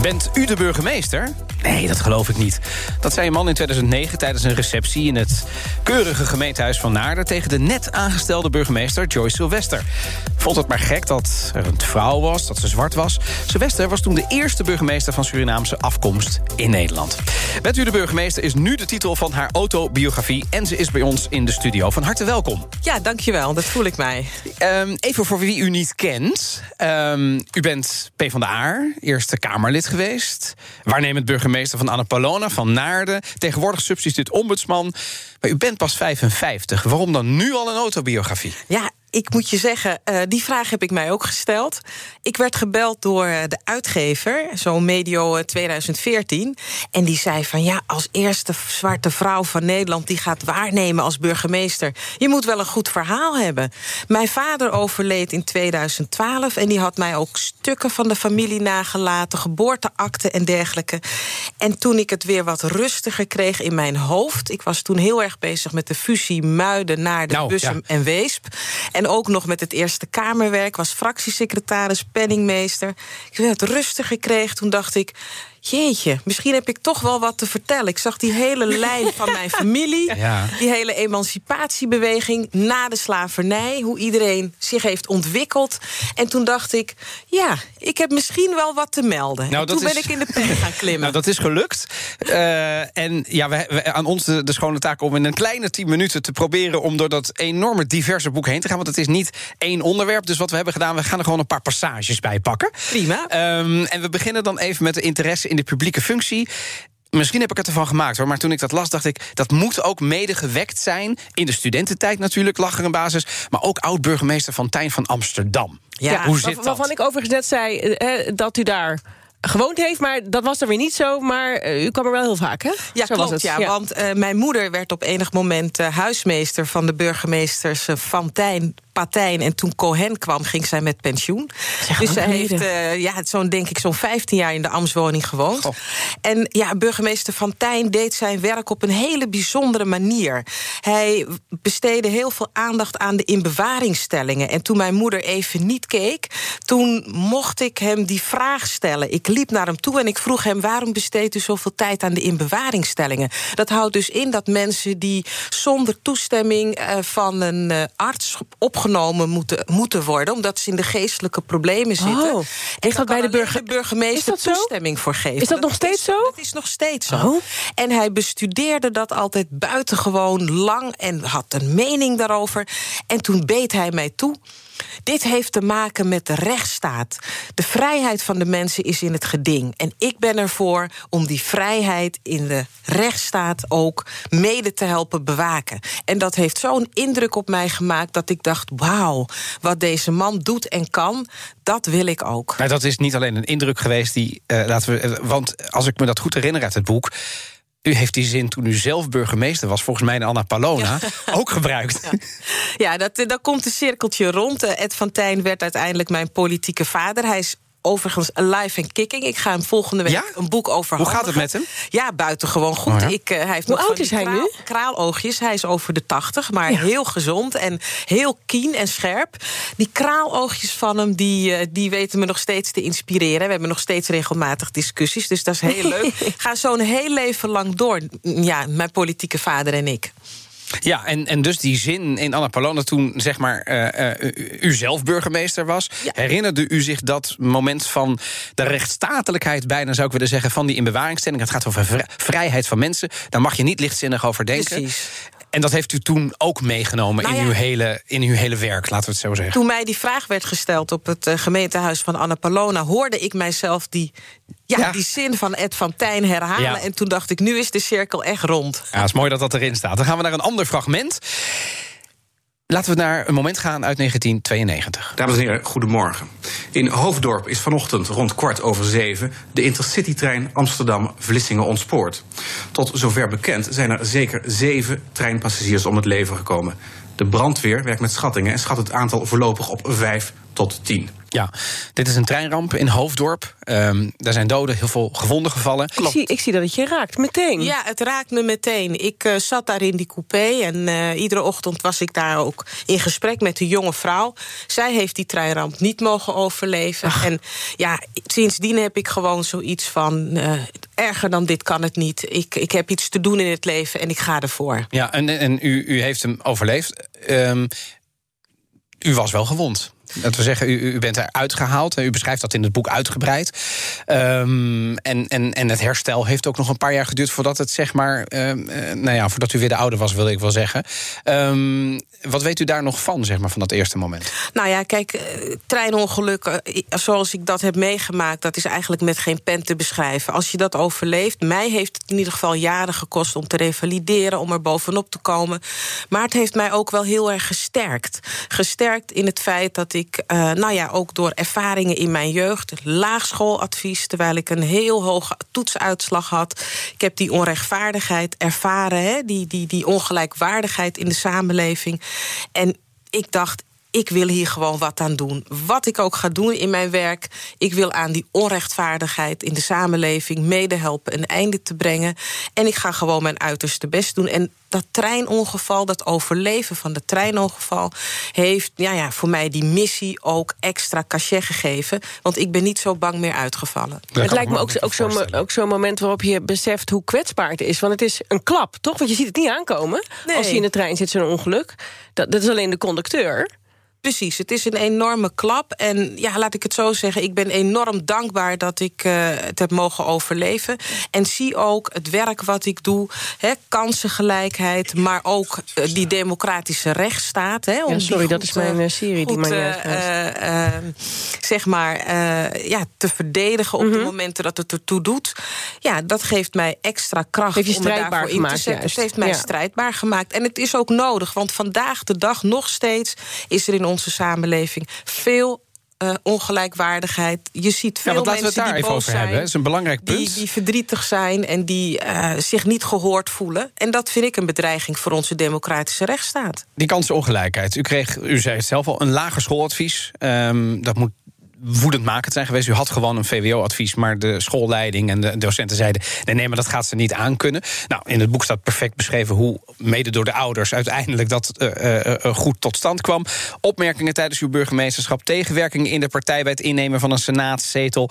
Bent u de burgemeester? Nee, dat geloof ik niet. Dat zei een man in 2009 tijdens een receptie... in het keurige gemeentehuis van Naarden... tegen de net aangestelde burgemeester Joyce Sylvester. Vond het maar gek dat er een vrouw was, dat ze zwart was. Sylvester was toen de eerste burgemeester van Surinaamse afkomst in Nederland. Bent u de burgemeester is nu de titel van haar autobiografie... en ze is bij ons in de studio. Van harte welkom. Ja, dankjewel. Dat voel ik mij. Um, even voor wie u niet kent. Um, u bent PvdA, Eerste Kamerlid geweest. Waarnemend burgemeester van Annapolona, van Naarden. Tegenwoordig substituut ombudsman. Maar u bent pas 55. Waarom dan nu al een autobiografie? Ja, ik moet je zeggen, uh, die vraag heb ik mij ook gesteld. Ik werd gebeld door eh, de uitgever, zo medio 2014. Eh, en die zei van ja, als eerste zwarte vrouw van Nederland... die gaat waarnemen als burgemeester... je moet wel een goed verhaal hebben. Mijn vader overleed in 2012... en die had mij ook stukken van de familie nagelaten... geboorteakten en dergelijke. En toen ik het weer wat rustiger kreeg in mijn hoofd... ik was toen heel erg bezig met de fusie Muiden... naar de nou, Bussum ja. en Weesp... En en ook nog met het Eerste Kamerwerk, was fractiesecretaris, penningmeester. Ik het rustig gekregen. Toen dacht ik, jeetje, misschien heb ik toch wel wat te vertellen. Ik zag die hele lijn van mijn familie, ja. die hele emancipatiebeweging na de slavernij, hoe iedereen zich heeft ontwikkeld. En toen dacht ik, ja, ik heb misschien wel wat te melden. Nou, toen ben ik in de pen gaan klimmen. nou, dat is gelukt. Uh, en ja, we, we, aan ons de, de, schone taak om in een kleine tien minuten te proberen om door dat enorme diverse boek heen te gaan. Want het is niet één onderwerp. Dus wat we hebben gedaan, we gaan er gewoon een paar passages bij pakken. Prima. Um, en we beginnen dan even met de interesse in de publieke functie. Misschien heb ik het ervan gemaakt hoor, maar toen ik dat las, dacht ik dat moet ook mede gewekt zijn. In de studententijd natuurlijk, lag er een basis. Maar ook oud-burgemeester van Tijn van Amsterdam. Ja, hoe zit dat? Waarvan ik overigens net zei eh, dat u daar gewoond heeft, maar dat was er weer niet zo. Maar uh, u kwam er wel heel vaak, hè? Ja, zo klopt, was het. Ja, ja. Want uh, mijn moeder werd op enig moment uh, huismeester... van de burgemeesters van Tijn Patijn. En toen Cohen kwam, ging zij met pensioen. Dus zij heeft ja, zo'n, denk ik, zo'n 15 jaar in de Amswoning gewoond. Goh. En ja, burgemeester Van Tijn deed zijn werk op een hele bijzondere manier. Hij besteedde heel veel aandacht aan de inbewaringstellingen. En toen mijn moeder even niet keek, toen mocht ik hem die vraag stellen. Ik liep naar hem toe en ik vroeg hem... waarom besteedt u zoveel tijd aan de inbewaringstellingen? Dat houdt dus in dat mensen die zonder toestemming uh, van een uh, arts op opgenomen moeten, moeten worden... omdat ze in de geestelijke problemen zitten. Oh, dat bij de burger... burgemeester toestemming voor geven. Is dat, dat nog steeds is, zo? Dat is nog steeds zo. Oh. En hij bestudeerde dat altijd buitengewoon lang... en had een mening daarover. En toen beet hij mij toe... Dit heeft te maken met de rechtsstaat. De vrijheid van de mensen is in het geding. En ik ben ervoor om die vrijheid in de rechtsstaat ook mede te helpen bewaken. En dat heeft zo'n indruk op mij gemaakt dat ik dacht: wauw, wat deze man doet en kan, dat wil ik ook. Maar dat is niet alleen een indruk geweest die, uh, laten we, uh, want als ik me dat goed herinner uit het boek u heeft die zin toen u zelf burgemeester was, volgens mij in Anna Palona, ja. ook gebruikt. Ja, ja dat, dat komt een cirkeltje rond. Ed van Tijn werd uiteindelijk mijn politieke vader. Hij is overigens alive en kicking. Ik ga hem volgende week ja? een boek over. Hoe gaat het met hem? Ja, buitengewoon goed. Oh ja? Ik, uh, hij heeft Hoe nog oud is hij kraal, nu? Kraaloogjes. Hij is over de 80, maar ja. heel gezond en heel keen en scherp. Die kraaloogjes van hem, die, uh, die weten me nog steeds te inspireren. We hebben nog steeds regelmatig discussies, dus dat is heel leuk. Ga zo'n heel leven lang door. Ja, mijn politieke vader en ik. Ja, en, en dus die zin in Anna Palona toen zeg maar uh, uh, u zelf burgemeester was... Ja. herinnerde u zich dat moment van de rechtsstatelijkheid... bijna zou ik willen zeggen, van die inbewaringstelling? Het gaat over vrijheid van mensen. Daar mag je niet lichtzinnig over denken. Precies. En dat heeft u toen ook meegenomen nou ja. in, uw hele, in uw hele werk, laten we het zo zeggen. Toen mij die vraag werd gesteld op het uh, gemeentehuis van Anna Palona... hoorde ik mijzelf die, ja, ja. die zin van Ed van Tijn herhalen. Ja. En toen dacht ik, nu is de cirkel echt rond. Ja, het is mooi dat dat erin staat. Dan gaan we naar een ander fragment. Laten we naar een moment gaan uit 1992. Dames en heren, goedemorgen. In Hoofddorp is vanochtend rond kwart over zeven de Intercity-trein Amsterdam-Vlissingen ontspoord. Tot zover bekend zijn er zeker zeven treinpassagiers om het leven gekomen. De brandweer werkt met schattingen en schat het aantal voorlopig op vijf tot tien. Ja, dit is een treinramp in Hoofddorp. Um, daar zijn doden, heel veel gewonden gevallen. Ik zie, ik zie dat het je raakt, meteen. Ja, het raakt me meteen. Ik uh, zat daar in die coupé en uh, iedere ochtend was ik daar ook in gesprek met de jonge vrouw. Zij heeft die treinramp niet mogen overleven. Ach. En ja, sindsdien heb ik gewoon zoiets van... Uh, erger dan dit kan het niet. Ik, ik heb iets te doen in het leven en ik ga ervoor. Ja, en, en u, u heeft hem overleefd. Um, u was wel gewond. Dat we zeggen, u, u bent eruit gehaald. U beschrijft dat in het boek uitgebreid. Um, en, en, en het herstel heeft ook nog een paar jaar geduurd voordat het zeg maar. Um, nou ja, voordat u weer de oude was, wil ik wel zeggen. Um, wat weet u daar nog van, zeg maar, van dat eerste moment? Nou ja, kijk, treinongelukken, zoals ik dat heb meegemaakt, dat is eigenlijk met geen pen te beschrijven. Als je dat overleeft, mij heeft het in ieder geval jaren gekost om te revalideren, om er bovenop te komen. Maar het heeft mij ook wel heel erg gesterkt. Gesterkt in het feit dat ik, uh, nou ja, ook door ervaringen in mijn jeugd, laagschooladvies, terwijl ik een heel hoge toetsuitslag had. Ik heb die onrechtvaardigheid ervaren, hè, die, die, die ongelijkwaardigheid in de samenleving. En ik dacht, ik wil hier gewoon wat aan doen. Wat ik ook ga doen in mijn werk, ik wil aan die onrechtvaardigheid in de samenleving medehelpen een einde te brengen. En ik ga gewoon mijn uiterste best doen. En dat treinongeval, dat overleven van het treinongeval, heeft ja, ja, voor mij die missie ook extra cachet gegeven. Want ik ben niet zo bang meer uitgevallen. het lijkt me ook, ook zo'n ook moment waarop je beseft hoe kwetsbaar het is. Want het is een klap, toch? Want je ziet het niet aankomen nee. als je in de trein zit, zo'n ongeluk. Dat, dat is alleen de conducteur. Precies, het is een enorme klap. En ja, laat ik het zo zeggen, ik ben enorm dankbaar dat ik uh, het heb mogen overleven. En zie ook het werk wat ik doe, hè, kansengelijkheid, maar ook uh, die democratische rechtsstaat. Hè, om ja, sorry, dat is mijn uh, serie die maar zeg maar ja, te verdedigen op mm -hmm. de momenten dat het ertoe doet. Ja, dat geeft mij extra kracht om me daarvoor in te zetten. Het heeft mij ja. strijdbaar gemaakt. En het is ook nodig, want vandaag de dag nog steeds is er in onze samenleving veel uh, ongelijkwaardigheid. Je ziet veel ja, want laten mensen we het daar die even boos over zijn, hebben. Is een belangrijk punt. Die, die verdrietig zijn en die uh, zich niet gehoord voelen. En dat vind ik een bedreiging voor onze democratische rechtsstaat. Die kansenongelijkheid. U kreeg, u zei het zelf al, een lager schooladvies. Um, dat moet woedendmakend zijn geweest. U had gewoon een VWO-advies, maar de schoolleiding en de docenten zeiden: nee, nee, maar dat gaat ze niet aankunnen. Nou, in het boek staat perfect beschreven hoe, mede door de ouders, uiteindelijk dat uh, uh, goed tot stand kwam. Opmerkingen tijdens uw burgemeesterschap, tegenwerkingen in de partij bij het innemen van een senaatszetel.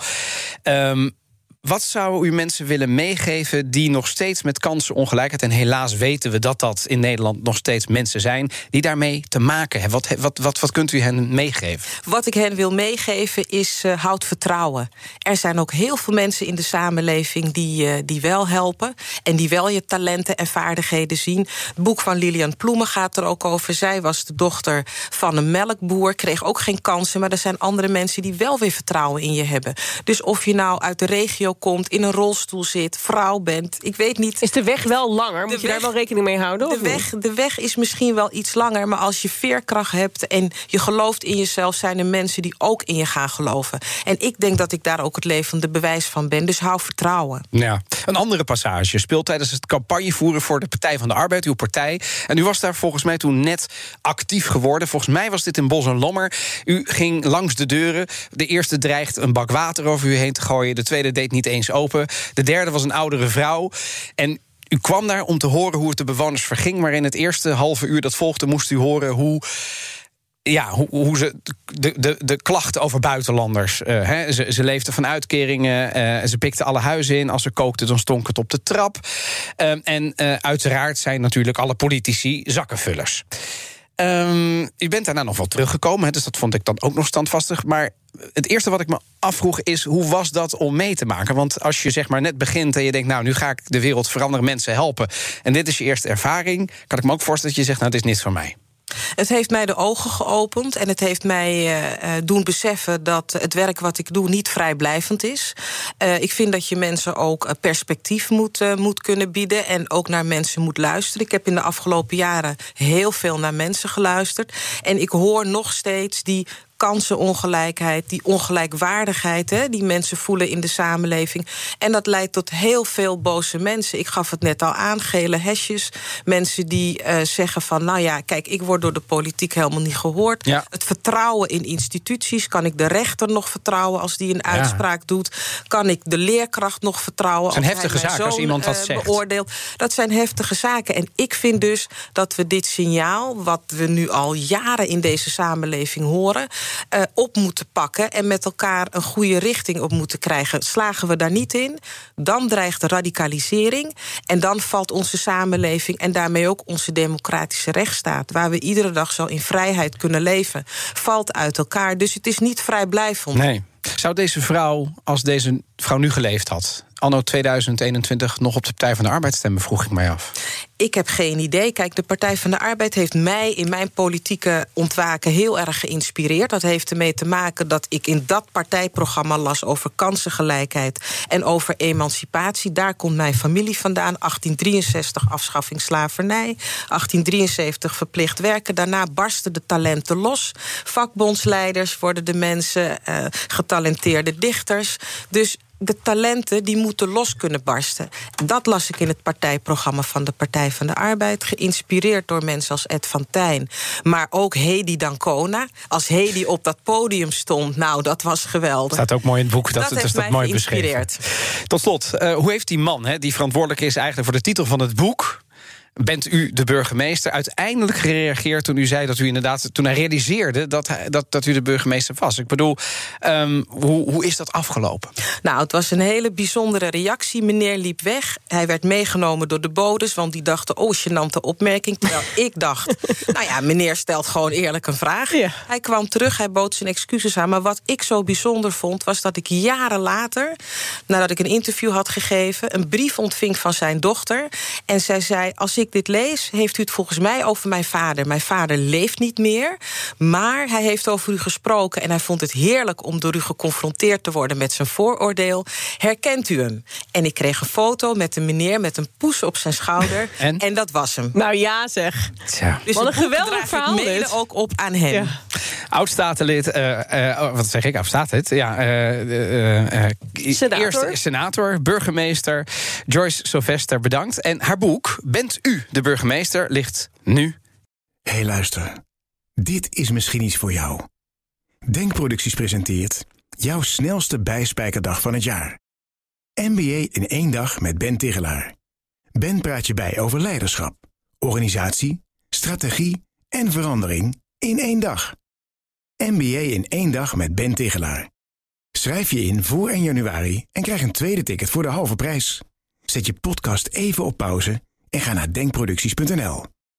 Um, wat zou u mensen willen meegeven die nog steeds met kansenongelijkheid... en helaas weten we dat dat in Nederland nog steeds mensen zijn... die daarmee te maken hebben? Wat, wat, wat, kunt u hen meegeven? Wat ik hen wil meegeven is uh, houd vertrouwen. Er zijn ook heel veel mensen in de samenleving die, uh, die wel helpen... en die wel je talenten en vaardigheden zien. Het boek van Lilian Ploemen gaat er ook over. Zij was de dochter van een melkboer, kreeg ook geen kansen... maar er zijn andere mensen die wel weer vertrouwen in je hebben. Dus of je nou uit de regio komt, in een rolstoel zit, vrouw bent. Ik weet niet. Is de weg wel langer? Moet je daar wel rekening mee houden? De of weg, de weg is misschien wel iets langer, maar als je veerkracht hebt en je gelooft in jezelf, zijn er mensen die ook in je gaan geloven. En ik denk dat ik daar ook het levende bewijs van ben. Dus hou vertrouwen. Ja. Een andere passage speelt tijdens het campagnevoeren voor de Partij van de Arbeid, uw partij. En u was daar volgens mij toen net actief geworden. Volgens mij was dit in Bos en Lommer. U ging langs de deuren. De eerste dreigt een bak water over u heen te gooien. De tweede deed niet eens open. De derde was een oudere vrouw. En u kwam daar om te horen hoe het de bewoners verging. Maar in het eerste halve uur dat volgde, moest u horen hoe ja, hoe, hoe ze de, de, de klachten over buitenlanders. Uh, ze, ze leefden van uitkeringen. Uh, ze pikten alle huizen in. Als ze kookten, dan stonk het op de trap. Uh, en uiteraard zijn natuurlijk alle politici zakkenvullers. Um, u bent daarna nog wel teruggekomen, dus dat vond ik dan ook nog standvastig. Maar het eerste wat ik me afvroeg is, hoe was dat om mee te maken? Want als je zeg maar net begint en je denkt, nou, nu ga ik de wereld veranderen, mensen helpen. En dit is je eerste ervaring, kan ik me ook voorstellen dat je zegt, nou, dit is niets van mij. Het heeft mij de ogen geopend en het heeft mij uh, doen beseffen dat het werk wat ik doe niet vrijblijvend is. Uh, ik vind dat je mensen ook perspectief moet, moet kunnen bieden en ook naar mensen moet luisteren. Ik heb in de afgelopen jaren heel veel naar mensen geluisterd en ik hoor nog steeds die kansenongelijkheid, die ongelijkwaardigheid hè, die mensen voelen in de samenleving. En dat leidt tot heel veel boze mensen. Ik gaf het net al aan, gele hesjes. Mensen die uh, zeggen van, nou ja, kijk, ik word door de politiek helemaal niet gehoord. Ja. Het vertrouwen in instituties, kan ik de rechter nog vertrouwen als die een uitspraak ja. doet? Kan ik de leerkracht nog vertrouwen? Dat zijn heftige zaken als iemand dat uh. Beoordeelt. Dat zijn heftige zaken. En ik vind dus dat we dit signaal, wat we nu al jaren in deze samenleving horen, uh, op moeten pakken en met elkaar een goede richting op moeten krijgen. Slagen we daar niet in, dan dreigt de radicalisering en dan valt onze samenleving en daarmee ook onze democratische rechtsstaat, waar we iedere dag zo in vrijheid kunnen leven, valt uit elkaar. Dus het is niet vrijblijvend. Nee. Zou deze vrouw, als deze vrouw nu geleefd had, anno 2021 nog op de Partij van de Arbeid stemmen, vroeg ik mij af. Ik heb geen idee. Kijk, de Partij van de Arbeid heeft mij in mijn politieke ontwaken heel erg geïnspireerd. Dat heeft ermee te maken dat ik in dat partijprogramma las over kansengelijkheid en over emancipatie. Daar komt mijn familie vandaan. 1863 afschaffing slavernij, 1873 verplicht werken. Daarna barsten de talenten los. Vakbondsleiders worden de mensen, uh, getalenteerde dichters. Dus de talenten die moeten los kunnen barsten. Dat las ik in het partijprogramma van de Partij van de Arbeid. Geïnspireerd door mensen als Ed van Tijn. Maar ook Hedy Dancona. Als Hedy op dat podium stond, nou, dat was geweldig. Staat ook mooi in het boek. Dat, dat, is dat mooi beschreven. Tot slot, uh, hoe heeft die man, hè, die verantwoordelijk is eigenlijk voor de titel van het boek bent u de burgemeester uiteindelijk gereageerd toen u zei dat u inderdaad, toen hij realiseerde dat, hij, dat, dat u de burgemeester was? Ik bedoel, um, hoe, hoe is dat afgelopen? Nou, het was een hele bijzondere reactie. Meneer liep weg. Hij werd meegenomen door de bodes, want die dachten, oh, gênante opmerking. Terwijl ik dacht, nou ja, meneer stelt gewoon eerlijk een vraag. Ja. Hij kwam terug, hij bood zijn excuses aan. Maar wat ik zo bijzonder vond, was dat ik jaren later, nadat ik een interview had gegeven, een brief ontving van zijn dochter. En zij zei, als ik ik dit lees, heeft u het volgens mij over mijn vader. Mijn vader leeft niet meer, maar hij heeft over u gesproken... en hij vond het heerlijk om door u geconfronteerd te worden met zijn vooroordeel. Herkent u hem? En ik kreeg een foto met een meneer met een poes op zijn schouder. En, en dat was hem. Nou ja, zeg. Tja. Dus Wat een geweldig verhaal ik mede ook op aan hem. Ja. Oud-statenlid, uh, uh, wat zeg ik, oud-statenlid? Ja, uh, senator. Eerste senator, burgemeester Joyce Sylvester, bedankt. En haar boek, Bent u de burgemeester, ligt nu. Hé, hey, luister. Dit is misschien iets voor jou. Denkproducties presenteert jouw snelste bijspijkerdag van het jaar. MBA in één dag met Ben Tigelaar. Ben praat je bij over leiderschap, organisatie, strategie en verandering in één dag. MBA in één dag met Ben Tigelaar. Schrijf je in voor 1 januari en krijg een tweede ticket voor de halve prijs. Zet je podcast even op pauze en ga naar denkproducties.nl.